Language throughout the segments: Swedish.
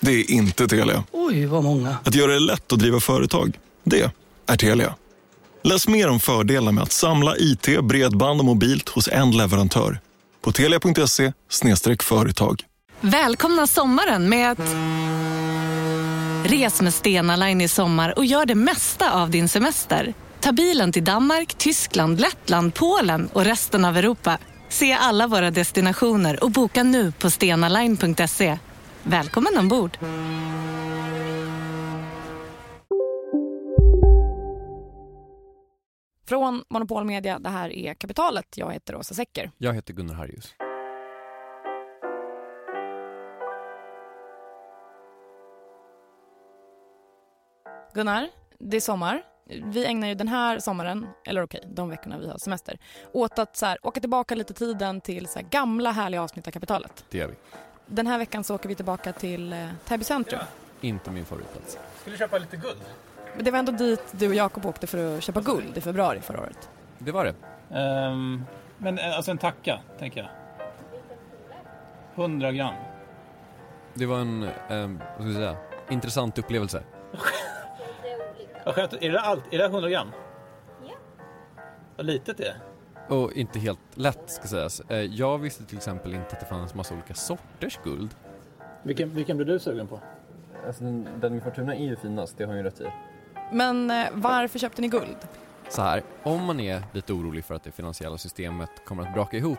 Det är inte Telia. Oj, vad många. Att göra det lätt att driva företag. Det är Telia. Läs mer om fördelar med att samla IT, bredband och mobilt hos en leverantör. På telia.se företag. Välkomna sommaren med att... Res med Stena Line i sommar och gör det mesta av din semester. Ta bilen till Danmark, Tyskland, Lettland, Polen och resten av Europa. Se alla våra destinationer och boka nu på stenaline.se. Välkommen ombord! Från Monopol Media, det här är Kapitalet. Jag heter Åsa Secker. Jag heter Gunnar Harjus. Gunnar, det är sommar. Vi ägnar ju den här sommaren, eller okej, de veckorna vi har semester, åt att så här, åka tillbaka lite tiden till så här, gamla härliga avsnitt av Kapitalet. Det gör vi. Den här veckan så åker vi tillbaka till eh, Täby centrum. Inte min favoritplats. Skulle köpa lite guld. Men det var ändå dit du och Jakob åkte för att köpa guld i februari förra året. Det var det. Ehm, men eh, alltså en tacka, tänker jag. 100 gram. Det var en, eh, vad ska vi säga, intressant upplevelse. Vad skönt. Är det, allt, är det 100 gram? Ja. Vad litet det är. Och inte helt lätt ska sägas. Eh, jag visste till exempel inte att det fanns massa olika sorters guld. Vilken, vilken blir du sugen på? Alltså den, den med Fortuna är ju finast, det har ju rätt i. Men eh, varför köpte ni guld? Så här, om man är lite orolig för att det finansiella systemet kommer att braka ihop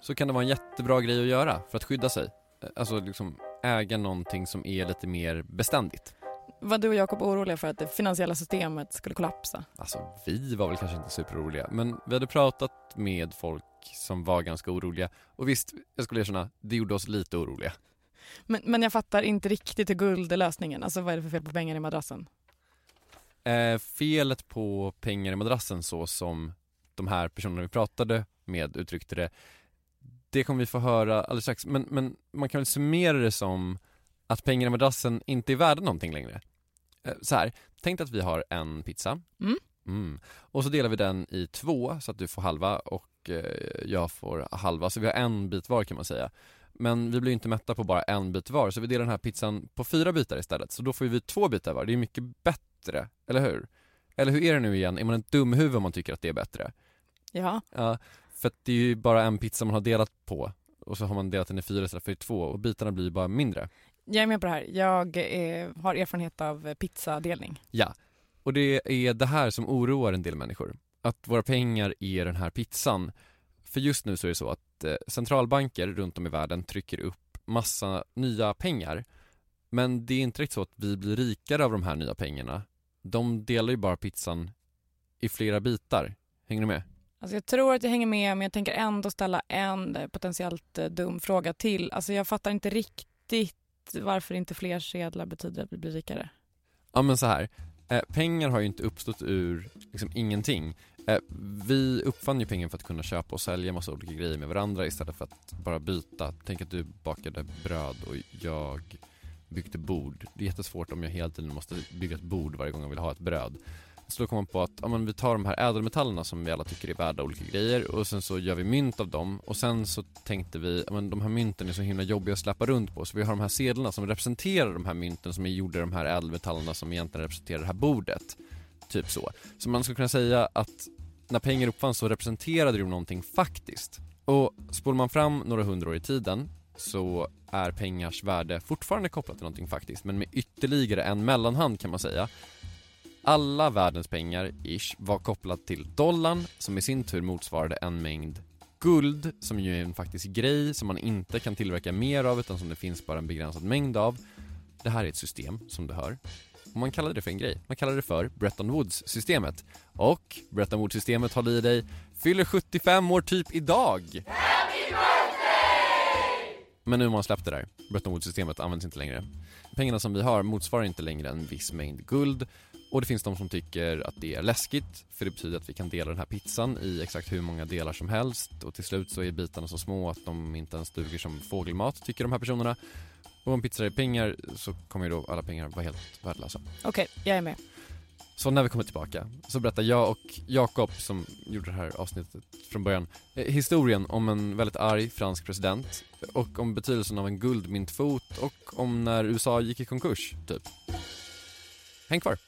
så kan det vara en jättebra grej att göra för att skydda sig. Eh, Alltså liksom äga någonting som är lite mer beständigt. Var du och Jakob oroliga för att det finansiella systemet skulle kollapsa? Alltså vi var väl kanske inte superoroliga men vi hade pratat med folk som var ganska oroliga och visst, jag skulle erkänna, det gjorde oss lite oroliga. Men, men jag fattar inte riktigt hur guld är lösningen. Alltså vad är det för fel på pengar i madrassen? Eh, felet på pengar i madrassen så som de här personerna vi pratade med uttryckte det det kommer vi få höra alldeles strax men, men man kan väl summera det som att pengar i madrassen inte är värda någonting längre. Eh, så här, tänk att vi har en pizza Mm. Mm. och så delar vi den i två så att du får halva och eh, jag får halva så vi har en bit var kan man säga. Men vi blir inte mätta på bara en bit var så vi delar den här pizzan på fyra bitar istället så då får vi två bitar var. Det är mycket bättre, eller hur? Eller hur är det nu igen? Är man en dumhuvud om man tycker att det är bättre? Ja. Ja, för det är ju bara en pizza man har delat på och så har man delat den i fyra istället för i två och bitarna blir ju bara mindre. Jag är med på det här. Jag eh, har erfarenhet av pizzadelning. Ja, och det är det här som oroar en del människor. Att våra pengar är den här pizzan. För just nu så är det så att eh, centralbanker runt om i världen trycker upp massa nya pengar. Men det är inte riktigt så att vi blir rikare av de här nya pengarna. De delar ju bara pizzan i flera bitar. Hänger du med? Alltså jag tror att jag hänger med men jag tänker ändå ställa en eh, potentiellt dum fråga till. Alltså jag fattar inte riktigt varför inte fler sedlar betyder att vi blir rikare. Ja men så här. Eh, pengar har ju inte uppstått ur liksom ingenting. Eh, vi uppfann ju pengar för att kunna köpa och sälja massa olika grejer med varandra istället för att bara byta. Tänk att du bakade bröd och jag byggde bord. Det är jättesvårt om jag hela tiden måste bygga ett bord varje gång jag vill ha ett bröd. Så då kom man på att ja, men vi tar de här ädelmetallerna som vi alla tycker är värda olika grejer och sen så gör vi mynt av dem och sen så tänkte vi ja, men de här mynten är så himla jobbiga att släppa runt på så vi har de här sedlarna som representerar de här mynten som är gjorda i de här ädelmetallerna som egentligen representerar det här bordet. Typ så. Så man skulle kunna säga att när pengar uppfanns så representerade de någonting faktiskt. Och spolar man fram några hundra år i tiden så är pengars värde fortfarande kopplat till någonting faktiskt men med ytterligare en mellanhand kan man säga. Alla världens pengar, ish, var kopplat till dollarn som i sin tur motsvarade en mängd guld som ju är en faktisk grej som man inte kan tillverka mer av utan som det finns bara en begränsad mängd av. Det här är ett system som du hör. Och man kallade det för en grej. Man kallade det för Bretton Woods-systemet. Och Bretton Woods-systemet håll i dig, fyller 75 år typ idag! Men nu har man släppt det där. Bretton Woods-systemet används inte längre. pengarna som vi har motsvarar inte längre en viss mängd guld och det finns de som tycker att det är läskigt för det betyder att vi kan dela den här pizzan i exakt hur många delar som helst och till slut så är bitarna så små att de inte ens duger som fågelmat tycker de här personerna. Och om pizza är pengar så kommer ju då alla pengar vara helt värdelösa. Okej, jag är med. Så när vi kommer tillbaka så berättar jag och Jakob som gjorde det här avsnittet från början eh, historien om en väldigt arg fransk president och om betydelsen av en guldmyntfot och om när USA gick i konkurs, typ. Häng kvar!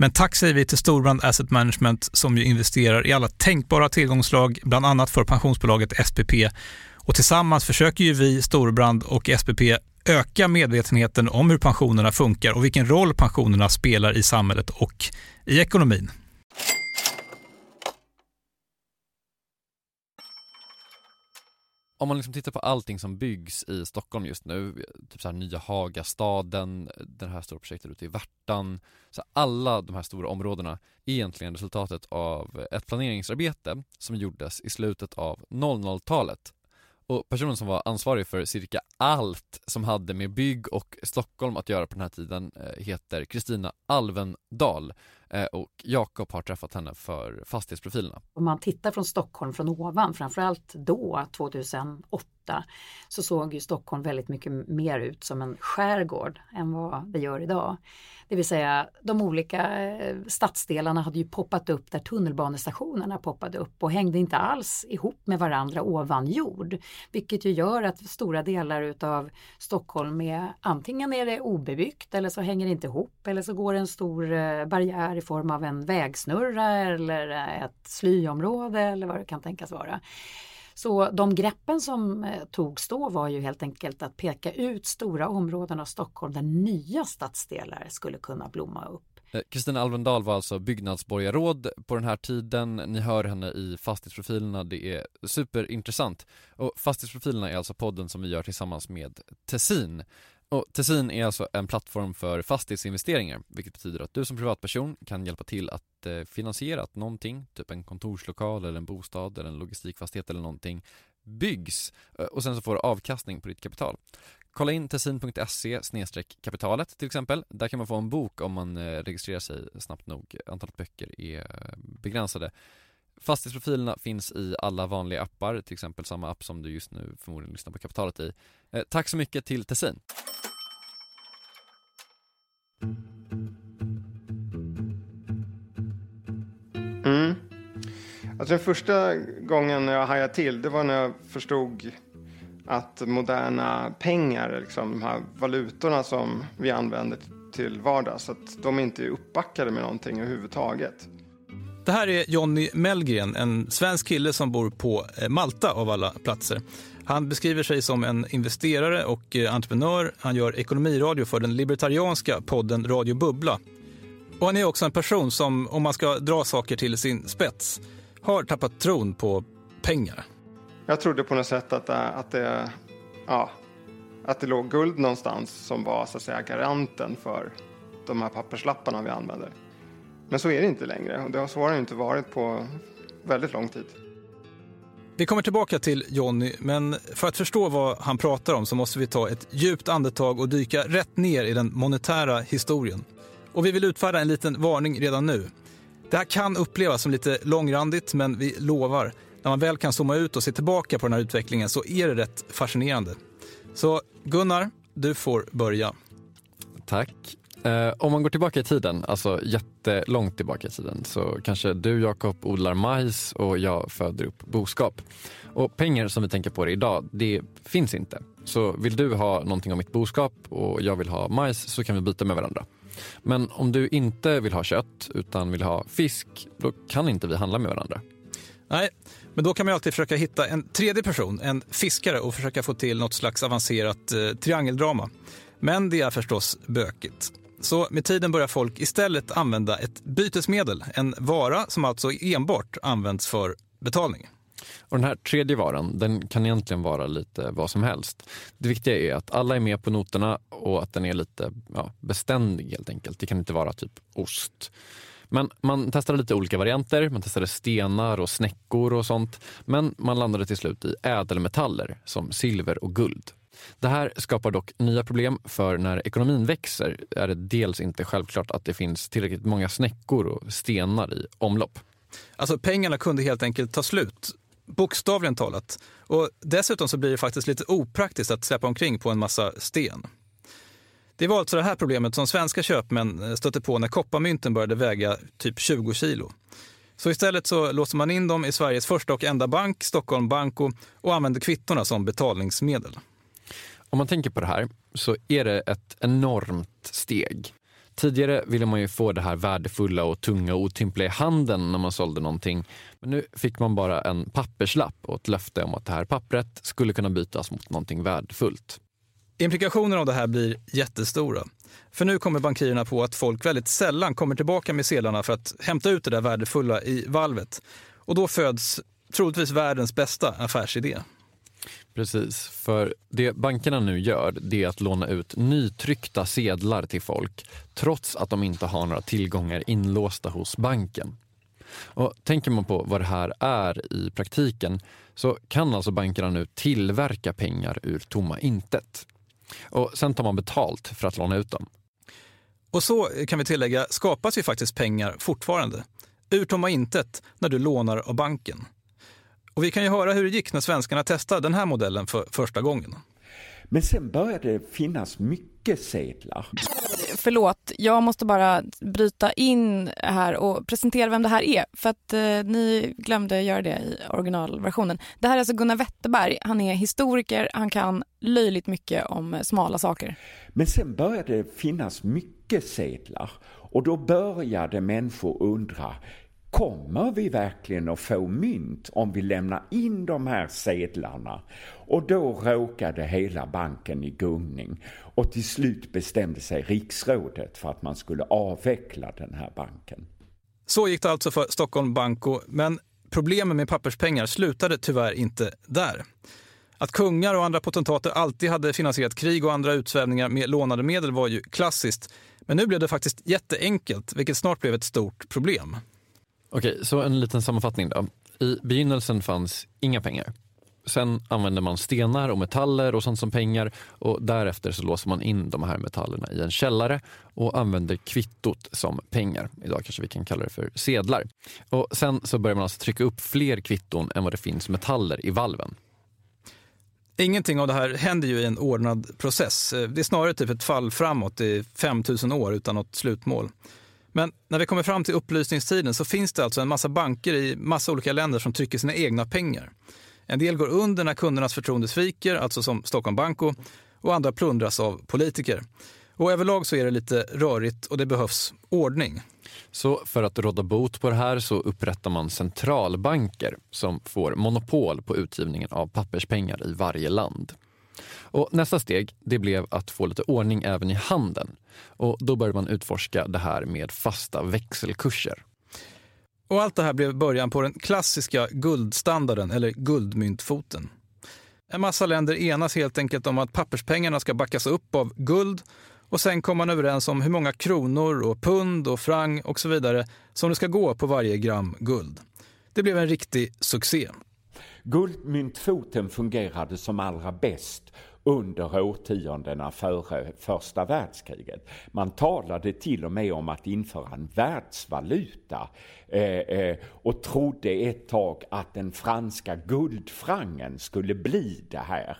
Men tack säger vi till Storbrand Asset Management som ju investerar i alla tänkbara tillgångslag, bland annat för pensionsbolaget SPP. Och tillsammans försöker ju vi, Storbrand och SPP, öka medvetenheten om hur pensionerna funkar och vilken roll pensionerna spelar i samhället och i ekonomin. om man liksom tittar på allting som byggs i Stockholm just nu, typ så här nya Hagastaden, det här stora projektet ute i Värtan, så alla de här stora områdena är egentligen resultatet av ett planeringsarbete som gjordes i slutet av 00-talet. Och personen som var ansvarig för cirka allt som hade med bygg och Stockholm att göra på den här tiden eh, heter Kristina Alvendal eh, och Jakob har träffat henne för fastighetsprofilerna. Om man tittar från Stockholm från ovan, framförallt då, 2008, så såg ju Stockholm väldigt mycket mer ut som en skärgård än vad det gör idag. Det vill säga de olika eh, stadsdelarna hade ju poppat upp där tunnelbanestationerna poppade upp och hängde inte alls ihop med varandra ovan jord. Vilket ju gör att stora delar utav Stockholm är antingen är det obebyggt eller så hänger det inte ihop eller så går det en stor eh, barriär i form av en vägsnurra eller ett slyområde eller vad det kan tänkas vara. Så de greppen som eh, togs då var ju helt enkelt att peka ut stora områden av Stockholm där nya stadsdelar skulle kunna blomma upp. Eh, Kristina Alvendal var alltså byggnadsborgarråd på den här tiden. Ni hör henne i Fastighetsprofilerna. Det är superintressant. Och Fastighetsprofilerna är alltså podden som vi gör tillsammans med Tessin. Och Tessin är alltså en plattform för fastighetsinvesteringar, vilket betyder att du som privatperson kan hjälpa till att eh, finansiera att någonting, typ en kontorslokal eller en bostad eller en logistikfastighet eller någonting, byggs eh, och sen så får du avkastning på ditt kapital. Kolla in tessin.se kapitalet till exempel. Där kan man få en bok om man eh, registrerar sig snabbt nog. Antalet böcker är begränsade. Fastighetsprofilerna finns i alla vanliga appar, till exempel samma app som du just nu förmodligen lyssnar på kapitalet i. Eh, tack så mycket till Tessin. Mm. Alltså den första gången jag hajade till, det var när jag förstod att moderna pengar, liksom, de här valutorna som vi använder till vardags, att de inte är uppbackade med någonting överhuvudtaget. Det här är Jonny Mellgren, en svensk kille som bor på eh, Malta av alla platser. Han beskriver sig som en investerare och eh, entreprenör. Han gör ekonomiradio för den libertarianska podden Radio Bubbla. Och han är också en person som, om man ska dra saker till sin spets, har tappat tron på pengar. Jag trodde på något sätt att det, att det, ja, att det låg guld någonstans som var så att säga garanten för de här papperslapparna vi använder. Men så är det inte längre och det har det inte varit på väldigt lång tid. Vi kommer tillbaka till Jonny, men för att förstå vad han pratar om så måste vi ta ett djupt andetag och dyka rätt ner i den monetära historien. Och vi vill utfärda en liten varning redan nu. Det här kan upplevas som lite långrandigt, men vi lovar, när man väl kan zooma ut och se tillbaka på den här utvecklingen så är det rätt fascinerande. Så Gunnar, du får börja. Tack. Eh, om man går tillbaka i tiden, alltså jättelångt tillbaka i tiden, så kanske du Jakob odlar majs och jag föder upp boskap. Och pengar som vi tänker på det idag, det finns inte. Så vill du ha någonting av mitt boskap och jag vill ha majs så kan vi byta med varandra. Men om du inte vill ha kött utan vill ha fisk, då kan inte vi handla med varandra. Nej, men då kan man alltid försöka hitta en tredje person, en fiskare och försöka få till något slags avancerat eh, triangeldrama. Men det är förstås bökigt. Så med tiden börjar folk istället använda ett bytesmedel, en vara som alltså enbart används för betalning. Och den här tredje varan den kan egentligen vara lite vad som helst. Det viktiga är att alla är med på noterna och att den är lite ja, beständig helt enkelt. Det kan inte vara typ ost. Men man testade lite olika varianter. Man testade stenar och snäckor och sånt. Men man landade till slut i ädelmetaller som silver och guld. Det här skapar dock nya problem för när ekonomin växer är det dels inte självklart att det finns tillräckligt många snäckor och stenar i omlopp. Alltså pengarna kunde helt enkelt ta slut, bokstavligen talat. Och dessutom så blir det faktiskt lite opraktiskt att släppa omkring på en massa sten. Det var alltså det här problemet som svenska köpmän eh, stötte på när kopparmynten började väga typ 20 kilo. Så istället så låste man in dem i Sveriges första och enda bank, Stockholm Banco, och använde kvittorna som betalningsmedel. Om man tänker på det här så är det ett enormt steg. Tidigare ville man ju få det här värdefulla och tunga och otympliga i handen när man sålde någonting. Men nu fick man bara en papperslapp och ett löfte om att det här pappret skulle kunna bytas mot någonting värdefullt. Implikationerna av det här blir jättestora. För nu kommer bankirerna på att folk väldigt sällan kommer tillbaka med sedlarna för att hämta ut det där värdefulla i valvet. Och då föds troligtvis världens bästa affärsidé. Precis, för det bankerna nu gör det är att låna ut nytryckta sedlar till folk trots att de inte har några tillgångar inlåsta hos banken. Och Tänker man på vad det här är i praktiken så kan alltså bankerna nu tillverka pengar ur tomma intet. Och Sen tar man betalt för att låna ut dem. Och så kan vi tillägga skapas ju faktiskt pengar fortfarande. Ur tomma intet när du lånar av banken. Och vi kan ju höra hur det gick när svenskarna testade den här modellen för första gången. Men sen började det finnas mycket sedlar. Förlåt, jag måste bara bryta in här och presentera vem det här är. För att eh, ni glömde göra det i originalversionen. Det här är alltså Gunnar Wetterberg. Han är historiker, han kan löjligt mycket om smala saker. Men sen började det finnas mycket sedlar. Och då började människor undra, Kommer vi verkligen att få mynt om vi lämnar in de här sedlarna? Och då råkade hela banken i gungning och till slut bestämde sig riksrådet för att man skulle avveckla den här banken. Så gick det alltså för Stockholm Banco, men problemen med papperspengar slutade tyvärr inte där. Att kungar och andra potentater alltid hade finansierat krig och andra utsvävningar med lånade medel var ju klassiskt. Men nu blev det faktiskt jätteenkelt, vilket snart blev ett stort problem. Okej, så en liten sammanfattning då. I begynnelsen fanns inga pengar. Sen använde man stenar och metaller och sånt som pengar och därefter så låser man in de här metallerna i en källare och använder kvittot som pengar. Idag kanske vi kan kalla det för sedlar. Och sen så börjar man alltså trycka upp fler kvitton än vad det finns metaller i valven. Ingenting av det här händer ju i en ordnad process. Det är snarare typ ett fall framåt i 5000 år utan något slutmål. Men när vi kommer fram till upplysningstiden så finns det alltså en massa banker i massa olika länder som trycker sina egna pengar. En del går under när kundernas förtroende sviker, alltså som Stockholm Banco, och andra plundras av politiker. Och överlag så är det lite rörigt och det behövs ordning. Så för att råda bot på det här så upprättar man centralbanker som får monopol på utgivningen av papperspengar i varje land. Och nästa steg det blev att få lite ordning även i handeln. Och då började man utforska det här med fasta växelkurser. Och allt det här blev början på den klassiska guldstandarden, eller guldmyntfoten. En massa länder enas helt enkelt om att papperspengarna ska backas upp av guld Och sen kommer man överens om hur många kronor och pund och franc och så vidare som det ska gå på varje gram guld. Det blev en riktig succé. Guldmyntfoten fungerade som allra bäst under årtiondena före första världskriget. Man talade till och med om att införa en världsvaluta eh, eh, och trodde ett tag att den franska guldfrangen skulle bli det här.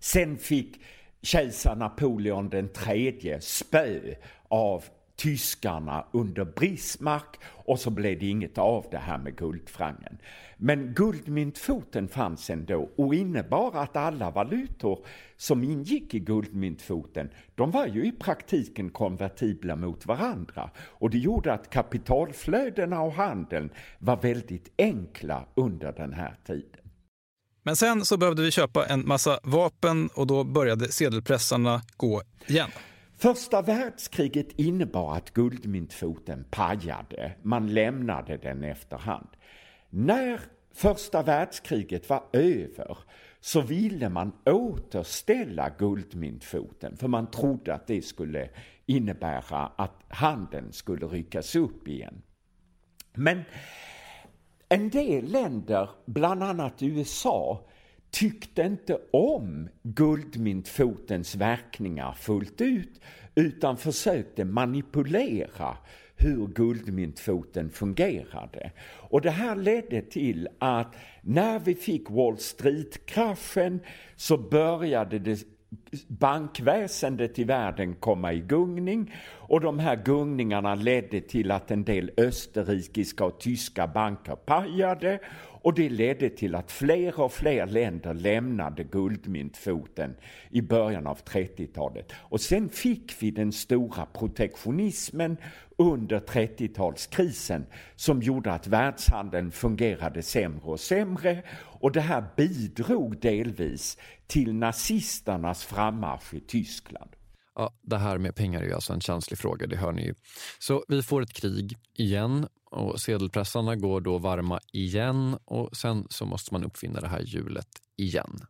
Sen fick kejsar Napoleon den tredje spö av tyskarna under Brismark och så blev det inget av det här med guldfrangen. Men guldmyntfoten fanns ändå och innebar att alla valutor som ingick i guldmyntfoten, de var ju i praktiken konvertibla mot varandra och det gjorde att kapitalflödena och handeln var väldigt enkla under den här tiden. Men sen så behövde vi köpa en massa vapen och då började sedelpressarna gå igen. Första världskriget innebar att guldmyntfoten pajade. Man lämnade den efterhand. När första världskriget var över så ville man återställa guldmyntfoten för man trodde att det skulle innebära att handeln skulle ryckas upp igen. Men en del länder, bland annat USA, tyckte inte om guldmyntfotens verkningar fullt ut utan försökte manipulera hur guldmyntfoten fungerade. Och det här ledde till att när vi fick Wall Street-kraschen så började det bankväsendet i världen komma i gungning och de här gungningarna ledde till att en del österrikiska och tyska banker pajade och det ledde till att fler och fler länder lämnade guldmyntfoten i början av 30-talet. Och sen fick vi den stora protektionismen under 30-talskrisen som gjorde att världshandeln fungerade sämre och sämre och det här bidrog delvis till nazisternas frammarsch i Tyskland. Ja, det här med pengar är ju alltså en känslig fråga, det hör ni ju. Så vi får ett krig igen och sedelpressarna går då varma igen och sen så måste man uppfinna det här hjulet igen.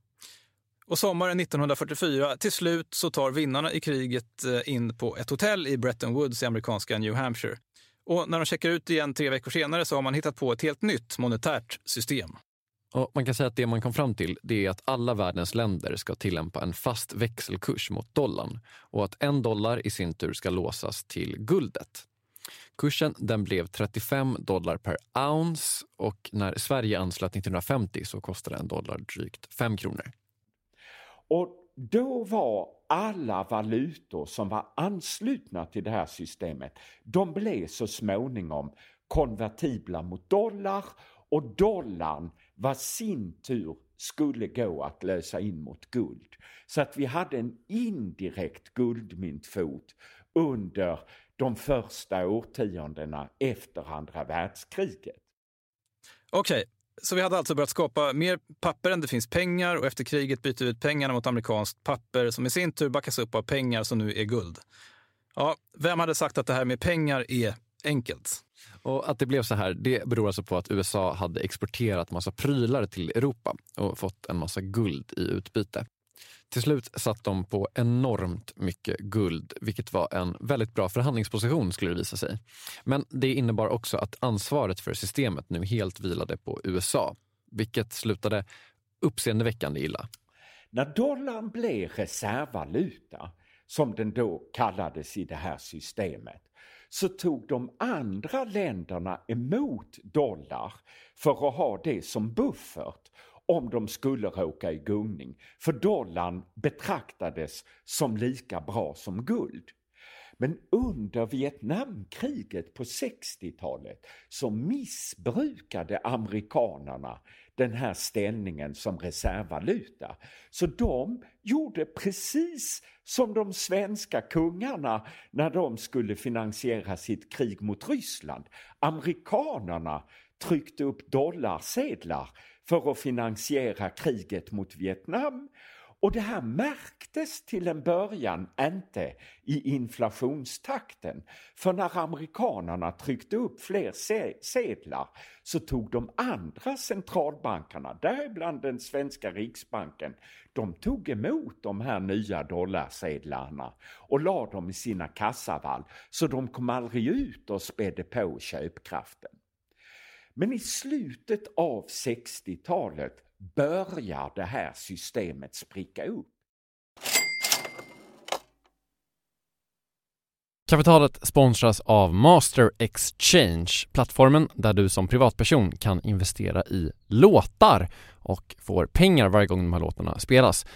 Och sommaren 1944, till slut så tar vinnarna i kriget eh, in på ett hotell i Bretton Woods i amerikanska New Hampshire. Och när de checkar ut igen tre veckor senare så har man hittat på ett helt nytt monetärt system. Och man kan säga att det man kom fram till det är att alla världens länder ska tillämpa en fast växelkurs mot dollarn och att en dollar i sin tur ska låsas till guldet. Kursen den blev 35 dollar per ounce och när Sverige anslöt 1950 så kostade en dollar drygt 5 kronor. Och då var alla valutor som var anslutna till det här systemet, de blev så småningom konvertibla mot dollar och dollarn var sin tur skulle gå att lösa in mot guld. Så att vi hade en indirekt guldmyntfot under de första årtiondena efter andra världskriget. Okej, okay. Så vi hade alltså börjat skapa mer papper än det finns pengar och efter kriget byter vi ut pengarna mot amerikanskt papper som i sin tur backas upp av pengar som nu är guld. Ja, vem hade sagt att det här med pengar är enkelt? Och att det blev så här, det beror alltså på att USA hade exporterat massa prylar till Europa och fått en massa guld i utbyte. Till slut satt de på enormt mycket guld, vilket var en väldigt bra förhandlingsposition skulle det visa sig. Men det innebar också att ansvaret för systemet nu helt vilade på USA, vilket slutade uppseendeväckande illa. När dollarn blev reservvaluta, som den då kallades i det här systemet, så tog de andra länderna emot dollar för att ha det som buffert om de skulle råka i gungning. För dollarn betraktades som lika bra som guld. Men under Vietnamkriget på 60-talet så missbrukade amerikanerna den här ställningen som reservvaluta. Så de gjorde precis som de svenska kungarna när de skulle finansiera sitt krig mot Ryssland. Amerikanerna tryckte upp dollarsedlar för att finansiera kriget mot Vietnam Och det här märktes till en början inte i inflationstakten. För när amerikanerna tryckte upp fler sedlar så tog de andra centralbankerna, däribland den svenska riksbanken, de tog emot de här nya dollarsedlarna och la dem i sina kassavalv så de kom aldrig ut och spädde på köpkraften. Men i slutet av 60-talet börjar det här systemet spricka upp. Kapitalet sponsras av Master Exchange, plattformen där du som privatperson kan investera i låtar och får pengar varje gång de här låtarna spelas.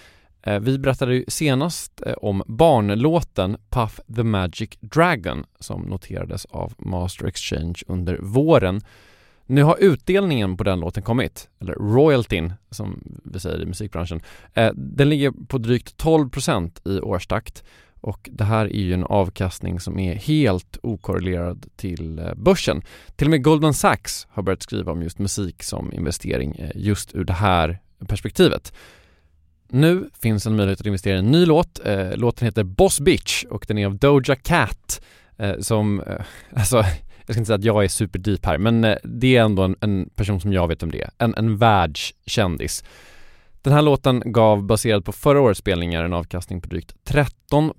Eh, vi berättade ju senast eh, om barnlåten Puff the Magic Dragon som noterades av Master Exchange under våren. Nu har utdelningen på den låten kommit, eller royaltyn som vi säger i musikbranschen. Eh, den ligger på drygt 12% i årstakt och det här är ju en avkastning som är helt okorrelerad till eh, börsen. Till och med Goldman Sachs har börjat skriva om just musik som investering eh, just ur det här perspektivet. Nu finns en möjlighet att investera i en ny låt. Låten heter Boss Bitch och den är av Doja Cat som, alltså jag ska inte säga att jag är superdeep här, men eh, det är ändå en, en person som jag vet om det är. En, en världskändis. Den här låten gav, baserad på förra årets spelningar, en avkastning på drygt 13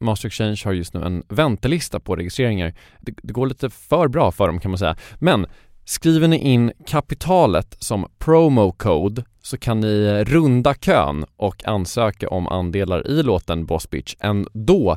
Master Exchange har just nu en väntelista på registreringar. Det, det, går lite för bra för dem kan man säga. Men skriver ni in kapitalet som promo code så kan ni eh, runda kön och ansöka om andelar i låten Boss Bitch ändå.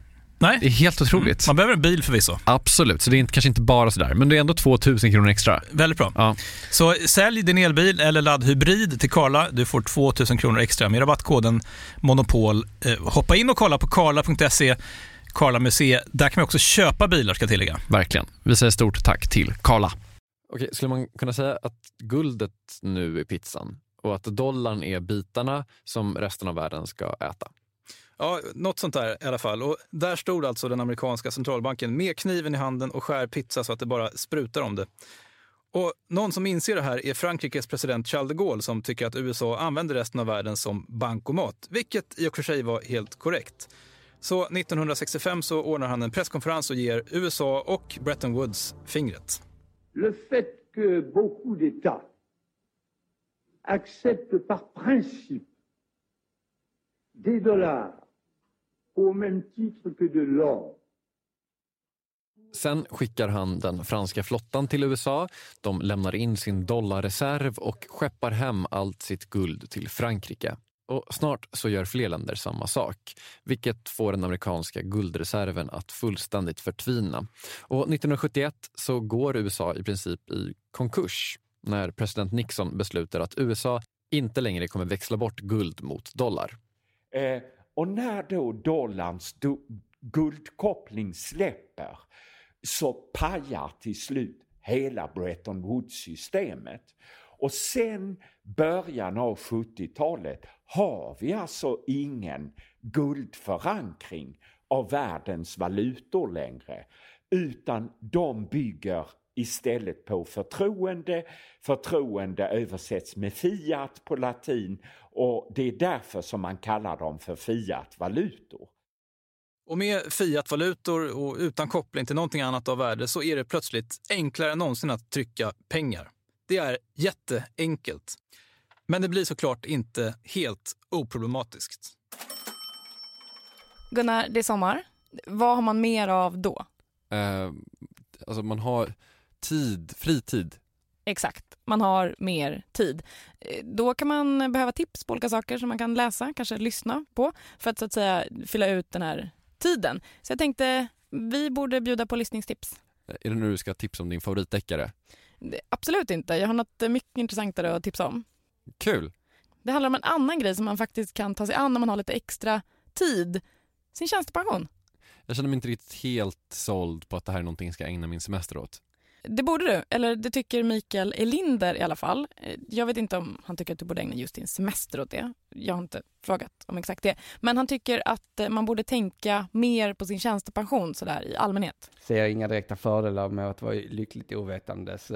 Nej. Det är helt otroligt. Mm. Man behöver en bil förvisso. Absolut, så det är kanske inte bara sådär, men det är ändå 2000 kronor extra. Väldigt bra. Ja. Så sälj din elbil eller laddhybrid till Karla. Du får 2000 kronor extra med rabattkoden Monopol. Eh, hoppa in och kolla på karla.se. Karla Museet. Där kan man också köpa bilar ska jag tillägga. Verkligen. Vi säger stort tack till Karla. Okej, skulle man kunna säga att guldet nu är pizzan och att dollarn är bitarna som resten av världen ska äta? Ja, något sånt där i alla fall. Och där stod alltså den amerikanska centralbanken med kniven i handen och skär pizza så att det bara sprutar om det. Och någon som inser det här är Frankrikes president Charles de Gaulle som tycker att USA använder resten av världen som bankomat, vilket i och för sig var helt korrekt. Så 1965 så ordnar han en presskonferens och ger USA och Bretton Woods fingret. Le fait que beaucoup d'États acceptent par principe des dollars au même titre que de l'or. Sen skickar han den franska flottan till USA. De lämnar in sin dollarreserv och skeppar hem allt sitt guld till Frankrike. Och snart så gör fler länder samma sak, vilket får den amerikanska guldreserven att fullständigt förtvina. Och 1971 så går USA i princip i konkurs när president Nixon beslutar att USA inte längre kommer växla bort guld mot dollar. Eh, och när då dollarns do guldkoppling släpper så pajar till slut hela Bretton Woods-systemet. Och sen början av 70-talet har vi alltså ingen guldförankring av världens valutor längre, utan de bygger istället på förtroende. Förtroende översätts med fiat på latin och det är därför som man kallar dem för fiatvalutor. Och med fiatvalutor och utan koppling till någonting annat av värde så är det plötsligt enklare än någonsin att trycka pengar. Det är jätteenkelt. Men det blir såklart inte helt oproblematiskt. Gunnar, det är sommar. Vad har man mer av då? Eh, alltså man har tid, fritid. Exakt, man har mer tid. Eh, Då kan man behöva tips på olika saker som man kan läsa, kanske lyssna på för att så att säga fylla ut den här tiden. Så jag tänkte vi borde bjuda på lyssningstips. Eh, Är det nu du ska tipsa om din favoritdeckare? Absolut inte, jag har något mycket intressantare att tipsa om. Kul! Det handlar om en annan grej som man faktiskt kan ta sig an när man har lite extra tid. Sin tjänstepension. Jag känner mig inte riktigt helt såld på att det här är någonting jag ska ägna min semester åt. Det borde du, eller det tycker Mikael Elinder i alla fall. Eh, Jag vet inte om han tycker att du borde ägna just din semester åt det. Jag har inte frågat om exakt det. Men han tycker att eh, man borde tänka mer på sin tjänstepension sådär i allmänhet. ser inga direkta fördelar med att vara lyckligt ovetandes.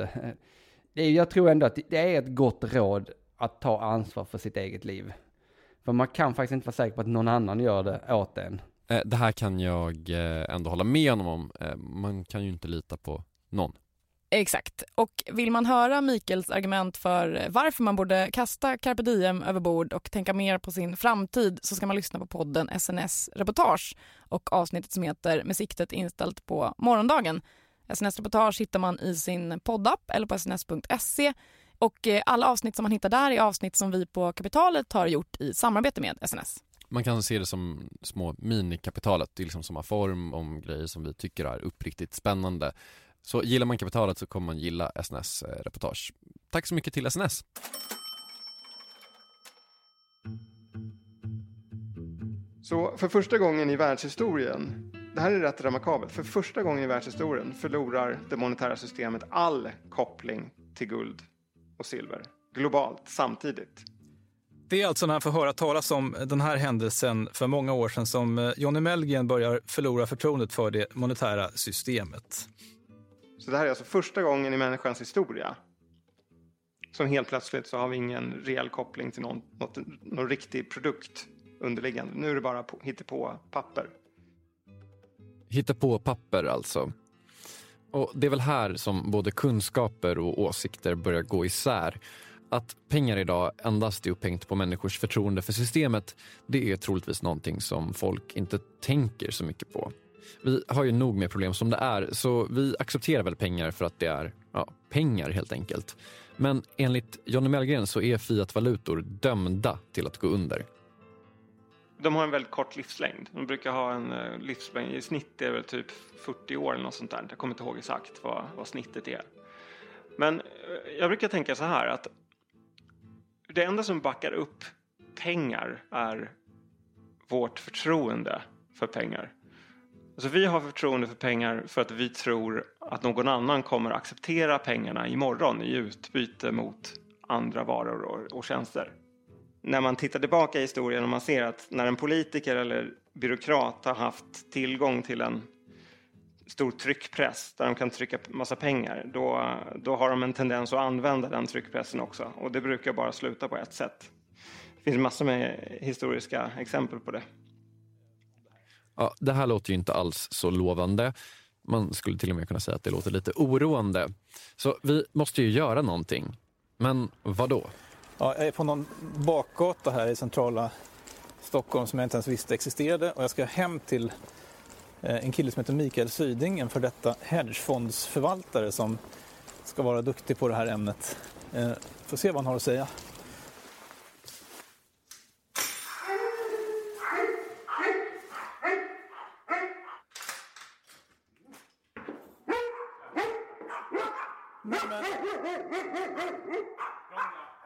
Är, jag tror ändå att det är ett gott råd att ta ansvar för sitt eget liv. För man kan faktiskt inte vara säker på att någon annan gör det åt en. Eh, Det här kan jag eh, ändå hålla med honom om. Eh, Man kan ju inte lita på någon. Exakt. Och vill man höra Mikaels argument för varför man borde kasta carpe diem över bord och tänka mer på sin framtid så ska man lyssna på podden SNS Reportage och avsnittet som heter Med siktet inställt på morgondagen. SNS Reportage hittar man i sin poddapp eller på sns.se och eh, alla avsnitt som man hittar där är avsnitt som vi på Kapitalet har gjort i samarbete med SNS. Man kan se det som små minikapitalet, det är liksom samma form om grejer som vi tycker är uppriktigt spännande. Så gillar man kapitalet så kommer man gilla SNS eh, reportage. Tack så mycket till SNS! Så för första gången i världshistorien, det här är rätt remarkabelt, för första gången i världshistorien förlorar det monetära systemet all koppling till guld och silver globalt samtidigt. Det är alltså när han får höra talas om den här händelsen för många år sedan som eh, Johnny Mellgren börjar förlora förtroendet för det monetära systemet. Så det här är alltså första gången i människans historia som helt plötsligt så har vi ingen reell koppling till någon, något, någon riktig produkt underliggande. Nu är det bara på, på papper. Hitta på papper alltså. Och det är väl här som både kunskaper och åsikter börjar gå isär. Att pengar idag endast är upphängt på människors förtroende för systemet, det är troligtvis någonting som folk inte tänker så mycket på. Vi har ju nog med problem som det är, så vi accepterar väl pengar för att det är ja, pengar helt enkelt. Men enligt Johnny Mellgren så är fiatvalutor dömda till att gå under. De har en väldigt kort livslängd. De brukar ha en eh, livslängd, i snitt är det väl typ 40 år eller något sånt där. Jag kommer inte ihåg exakt vad, vad snittet är. Men eh, jag brukar tänka så här att det enda som backar upp pengar är vårt förtroende för pengar. Alltså vi har förtroende för pengar för att vi tror att någon annan kommer acceptera pengarna imorgon i utbyte mot andra varor och, och tjänster. När man tittar tillbaka i historien och man ser att när en politiker eller byråkrat har haft tillgång till en stor tryckpress där de kan trycka massa pengar, då, då har de en tendens att använda den tryckpressen också. Och det brukar bara sluta på ett sätt. Det finns massor med historiska exempel på det. Ja, det här låter ju inte alls så lovande. Man skulle till och med kunna säga att det låter lite oroande. Så vi måste ju göra någonting. Men vad då? Ja, jag är på någon bakgata här i centrala Stockholm som jag inte ens visste existerade och jag ska hem till eh, en kille som heter Mikael Syding, en för detta hedgefondsförvaltare som ska vara duktig på det här ämnet. Eh, får se vad han har att säga.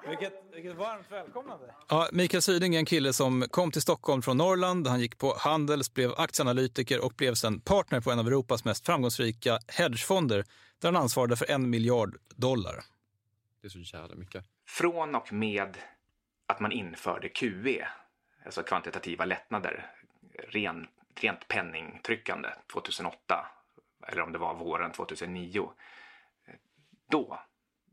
Vilket, vilket varmt välkomnande. Ja, Mikael Syding är en kille som kom till Stockholm från Norrland. Han gick på Handels, blev aktieanalytiker och blev sen partner på en av Europas mest framgångsrika hedgefonder där han ansvarade för en miljard dollar. Det är så jävla mycket. Från och med att man införde QE, alltså kvantitativa lättnader, ren, rent penningtryckande 2008, eller om det var våren 2009, då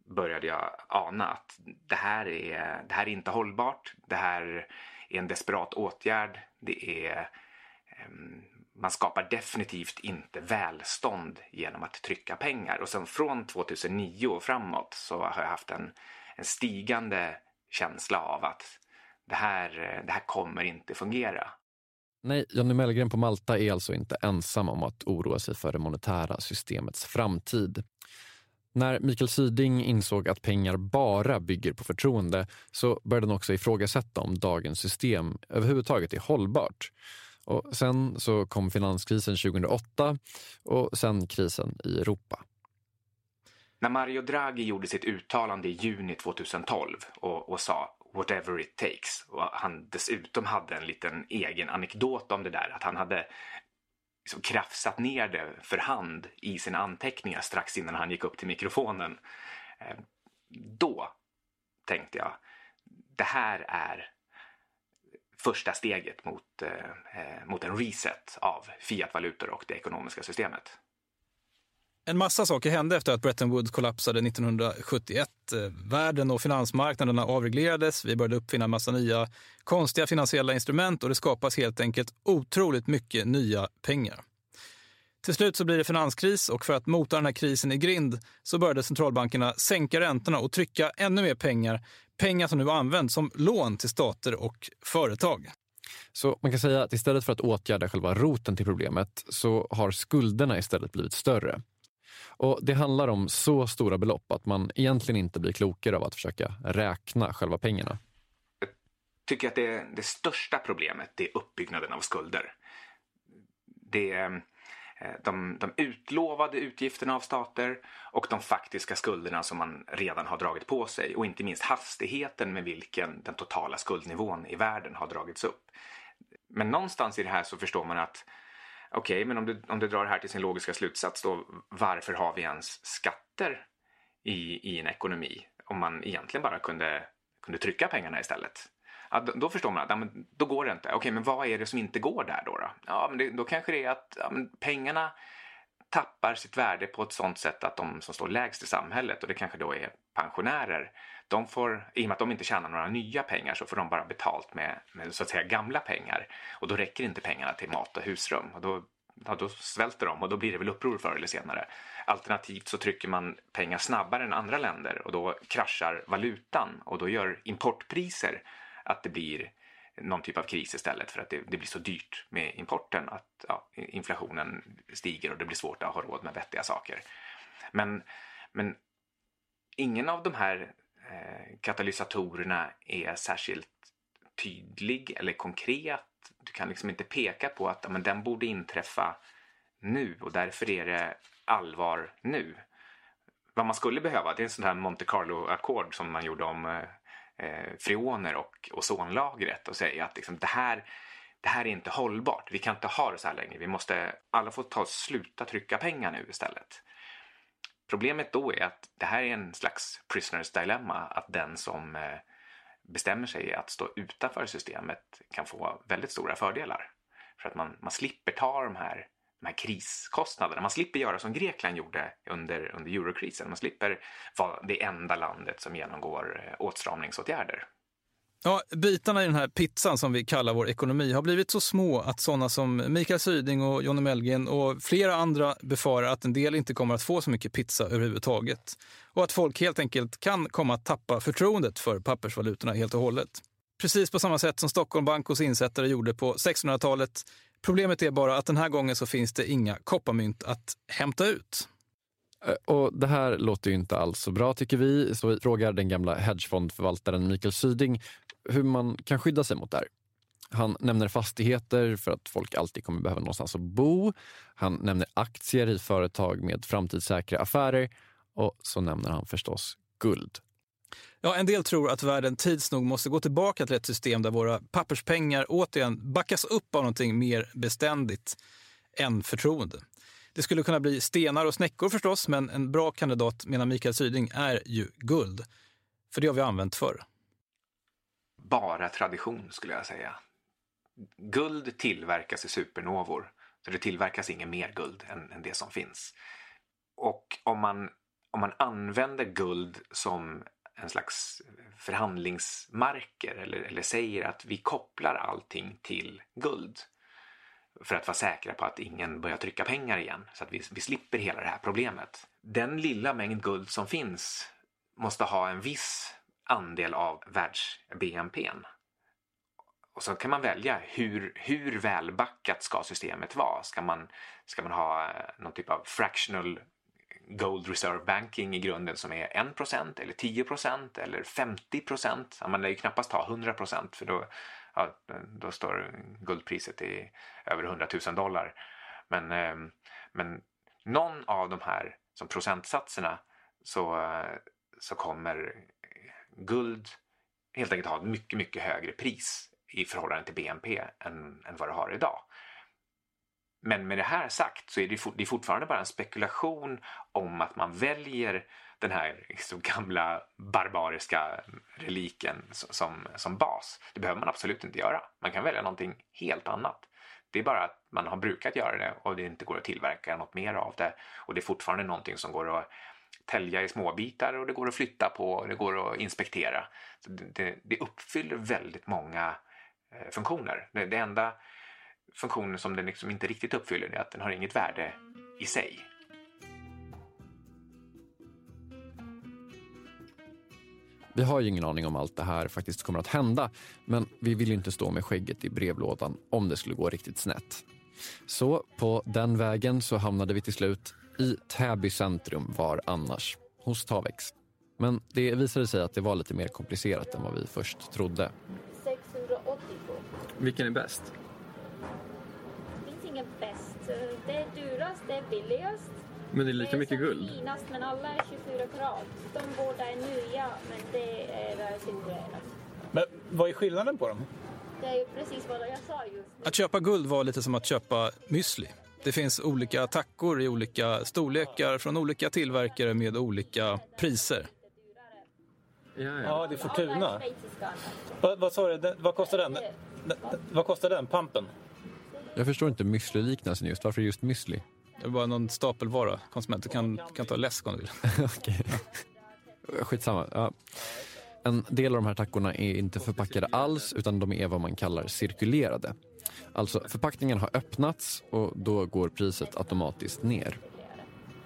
började jag ana att det här är, det här är inte hållbart. Det här är en desperat åtgärd. Det är, man skapar definitivt inte välstånd genom att trycka pengar. Och sen från 2009 och framåt så har jag haft en, en stigande känsla av att det här, det här kommer inte fungera. Nej, Jonny Mellgren på Malta är alltså inte ensam om att oroa sig för det monetära systemets framtid. När Mikael Syding insåg att pengar bara bygger på förtroende så började han också ifrågasätta om dagens system överhuvudtaget är hållbart. Och sen så kom finanskrisen 2008 och sen krisen i Europa. När Mario Draghi gjorde sitt uttalande i juni 2012 och, och sa whatever it takes och han dessutom hade en liten egen anekdot om det där att han hade liksom krafsat ner det för hand i sina anteckningar strax innan han gick upp till mikrofonen. Eh, då tänkte jag, det här är första steget mot, eh, eh mot en reset av fiatvalutor och det ekonomiska systemet. En massa saker hände efter att Bretton Woods kollapsade 1971. Världen och finansmarknaderna avreglerades, vi började uppfinna en massa nya konstiga finansiella instrument och det skapas helt enkelt otroligt mycket nya pengar. Till slut så blir det finanskris och för att mota den här krisen i grind så började centralbankerna sänka räntorna och trycka ännu mer pengar. Pengar som nu används som lån till stater och företag. Så man kan säga att istället för att åtgärda själva roten till problemet så har skulderna istället blivit större. Och Det handlar om så stora belopp att man egentligen inte blir klokare av att försöka räkna själva pengarna. Jag tycker att det, det största problemet är uppbyggnaden av skulder. Det är eh, de, de utlovade utgifterna av stater och de faktiska skulderna som man redan har dragit på sig och inte minst hastigheten med vilken den totala skuldnivån i världen har dragits upp. Men någonstans i det här så förstår man att Okej, okay, men om du, om du drar det här till sin logiska slutsats då, varför har vi ens skatter i, i en ekonomi om man egentligen bara kunde, kunde trycka pengarna istället? Ja, då, då förstår man att ja, men då går det inte. Okej, okay, men vad är det som inte går där då? Då, ja, men det, då kanske det är att ja, men pengarna tappar sitt värde på ett sånt sätt att de som står lägst i samhället och det kanske då är pensionärer. De får, I och med att de inte tjänar några nya pengar så får de bara betalt med, med så att säga gamla pengar. Och då räcker inte pengarna till mat och husrum. Och då, ja, då svälter de och då blir det väl uppror förr eller senare. Alternativt så trycker man pengar snabbare än andra länder och då kraschar valutan och då gör importpriser att det blir någon typ av kris istället för att det, det blir så dyrt med importen att ja, inflationen stiger och det blir svårt att ha råd med vettiga saker. Men, men ingen av de här Eh, katalysatorerna är särskilt tydlig eller konkret. Du kan liksom inte peka på att men den borde inträffa nu och därför är det allvar nu. Vad man skulle behöva det är en sån här Monte Carlo-ackord som man gjorde om eh, eh freoner och ozonlagret och säga att liksom, det, här, det här är inte hållbart. Vi kan inte ha det så här länge. Vi måste, alla får ta sluta trycka pengar nu istället. Problemet då är att det här är en slags prisoners dilemma, att den som eh, bestämmer sig att stå utanför systemet kan få väldigt stora fördelar. För att man, man slipper ta de här de här kriskostnaderna. Man slipper göra som Grekland gjorde under, under eurokrisen. Man slipper vara det enda landet som genomgår eh, åtstramningsåtgärder. Ja, bitarna i den här pizzan som vi kallar vår ekonomi har blivit så små att sådana som Mikael Syding och Johnny Mellgren och flera andra befarar att en del inte kommer att få så mycket pizza överhuvudtaget. Och att folk helt enkelt kan komma att tappa förtroendet för pappersvalutorna helt och hållet. Precis på samma sätt som Stockholm Bankos insättare gjorde på 1600-talet Problemet är bara att den här gången så finns det inga kopparmynt att hämta ut. Eh, och Det här låter ju inte alls så bra tycker vi, så vi frågar den gamla hedgefondförvaltaren Mikael Syding hur man kan skydda sig mot det här. Han nämner fastigheter för att folk alltid kommer behöva någonstans att bo. Han nämner aktier i företag med framtidssäkra affärer och så nämner han förstås guld. Ja, en del tror att världen tids nog måste gå tillbaka till ett system där våra papperspengar återigen backas upp av någonting mer beständigt än förtroende. Det skulle kunna bli stenar och snäckor förstås, men en bra kandidat menar Mikael Syding är ju guld. För det har vi använt förr. Bara tradition skulle jag säga. Guld tillverkas i supernovor, så det tillverkas inget mer guld än, än det som finns. Och om man, om man använder guld som en slags förhandlingsmarker eller, eller säger att vi kopplar allting till guld för att vara säkra på att ingen börjar trycka pengar igen så att vi, vi slipper hela det här problemet. Den lilla mängd guld som finns måste ha en viss andel av världs-BNP. Och så kan man välja hur, hur välbackat ska systemet vara? Ska man, ska man ha eh, någon typ av fractional Gold Reserve Banking i grunden som är 1% eller 10% eller 50%. Man lär ju knappast ha 100% för då, ja, då står guldpriset i över 100 000 dollar. Men, ehm, men någon av de här som procentsatserna så, eh, så kommer guld helt enkelt ha ett mycket, mycket högre pris i förhållande till BNP än, än vad det har idag. Men med det här sagt så är det, det är fortfarande bara en spekulation om att man väljer den här liksom gamla barbariska reliken som, som bas. Det behöver man absolut inte göra. Man kan välja någonting helt annat. Det är bara att man har brukat göra det och det inte går att tillverka något mer av det. Och det är fortfarande någonting som går att tälja i småbitar och det går att flytta på och det går att inspektera. Så det, det uppfyller väldigt många eh, funktioner. Det, det enda funktionen som den liksom inte riktigt uppfyller är att den har inget värde i sig. Vi har ju ingen aning om allt det här faktiskt kommer att hända, men vi vill ju inte stå med skägget i brevlådan om det skulle gå riktigt snett. Så på den vägen så hamnade vi till slut i Täby centrum var annars, hos Tavex. Men det visade sig att det var lite mer komplicerat än vad vi först trodde. 682. Vilken är bäst? Det finns ingen bäst. Det är dyrast, det är billigast. Men det är lika det är mycket guld. Finast, men alla är 24 karat. De båda är nya, men det är cirkulerat. Men vad är skillnaden på dem? Det är ju precis vad jag sa just. Att köpa guld var lite som att köpa müsli. Det finns olika tackor i olika storlekar från olika tillverkare med olika priser. Ja, ja. det är Fortuna. Vad, vad sa du? Vad kostar den? Vad kostar den? Pampen? Jag förstår inte müsli-liknelsen just. Varför just müsli? Det är bara någon stapelvara. Konsumenter kan, kan ta läsk om du vill. Okej. Skitsamma. Ja. En del av de här tackorna är inte förpackade alls utan de är vad man kallar cirkulerade. Alltså förpackningen har öppnats och då går priset automatiskt ner.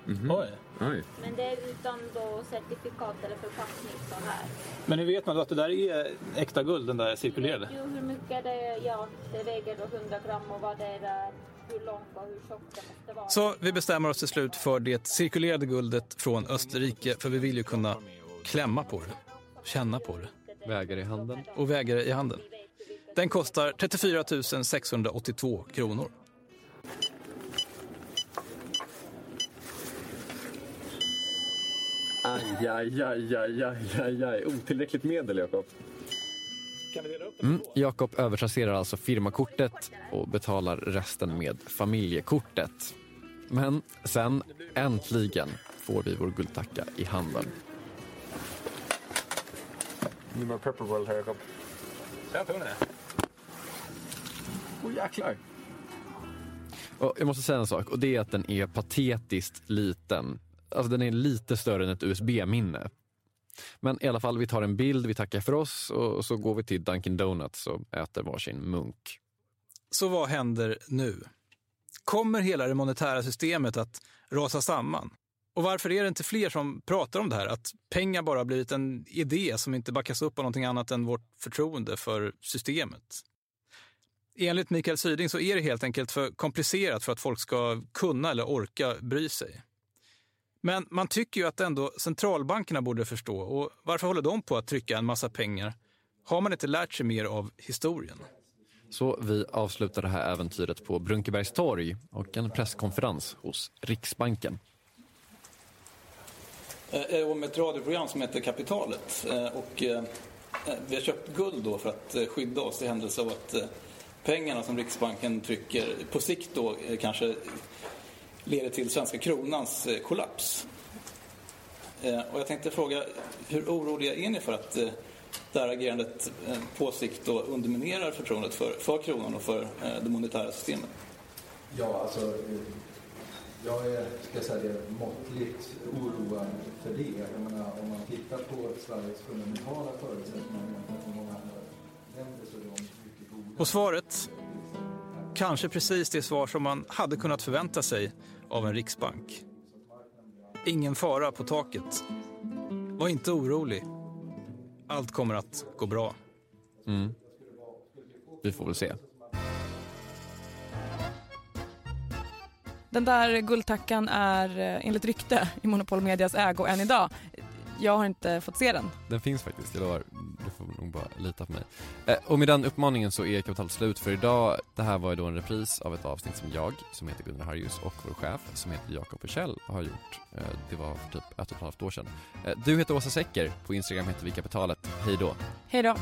Oj. Oj. Men det är utan då certifikat eller förpackning så här. Men hur vet man då att det där är äkta guld, den där cirkulerade? Jo, hur mycket det är, ja, det väger då 100 gram och vad det är där, hur långt och hur tjockt det måste vara. Så vi bestämmer oss till slut för det cirkulerade guldet från Österrike, för vi vill ju kunna klämma på det, känna på det. Väger i handen. Och väger det i handen. Den kostar 34 682 kronor. Aj, aj, aj, aj, aj, aj, aj. Otillräckligt medel, Jakob. Mm, Jakob övertrasserar alltså firmakortet och betalar resten med familjekortet. Men sen, äntligen, får vi vår guldtacka i handen. Nu var Pepperworld här, Jakob. Jag tog den. Åh, jäklar. Och jag måste säga en sak och det är att den är patetiskt liten. Alltså den är lite större än ett USB-minne. Men i alla fall, vi tar en bild, vi tackar för oss och så går vi till Dunkin Donuts och äter varsin munk. Så vad händer nu? Kommer hela det monetära systemet att rasa samman? Och varför är det inte fler som pratar om det här? Att pengar bara blivit en idé som inte backas upp av någonting annat än vårt förtroende för systemet. Enligt Mikael Syding så är det helt enkelt för komplicerat för att folk ska kunna eller orka bry sig. Men man tycker ju att ändå centralbankerna borde förstå. Och varför håller de på att trycka en massa pengar? Har man inte lärt sig mer av historien? Så vi avslutar det här äventyret på Brunkebergs torg och en presskonferens hos Riksbanken. Eh, Om ett radioprogram som heter Kapitalet. Eh, Och eh, vi har köpt guld då för att eh, skydda oss i händelse av att eh, pengarna som Riksbanken trycker på sikt då eh, kanske leder till svenska kronans eh, kollaps. Eh, och jag tänkte fråga, hur oroliga är ni för att det här agerandet på sikt då underminerar förtroendet för, för kronan och för det monetära systemet? Ja, alltså jag är, ska jag säga det, måttligt oroad för det. Jag menar, om man tittar på Sveriges fundamentala förutsättningar jämfört med många andra länder så är de. Och svaret? Kanske precis det svar som man hade kunnat förvänta sig av en riksbank. Ingen fara på taket. Var inte orolig. Allt kommer att gå bra. Mm. Vi får väl se. Den där guldtackan är eh, enligt rykte i Monopol Medias ägo än idag. Jag har inte fått se den. Den finns faktiskt, jag lovar. Du får nog bara lita på mig. Eh, och med den uppmaningen så är Kapital slut för idag. Det här var ju då en repris av ett avsnitt som jag, som heter Gunnar Harjus, och vår chef, som heter Jakob Bursell, har gjort. Eh, det var för typ ett och ett halvt år sedan. Eh, du heter Åsa Secker, på Instagram heter vi Kapitalet. Hej då! Hej då!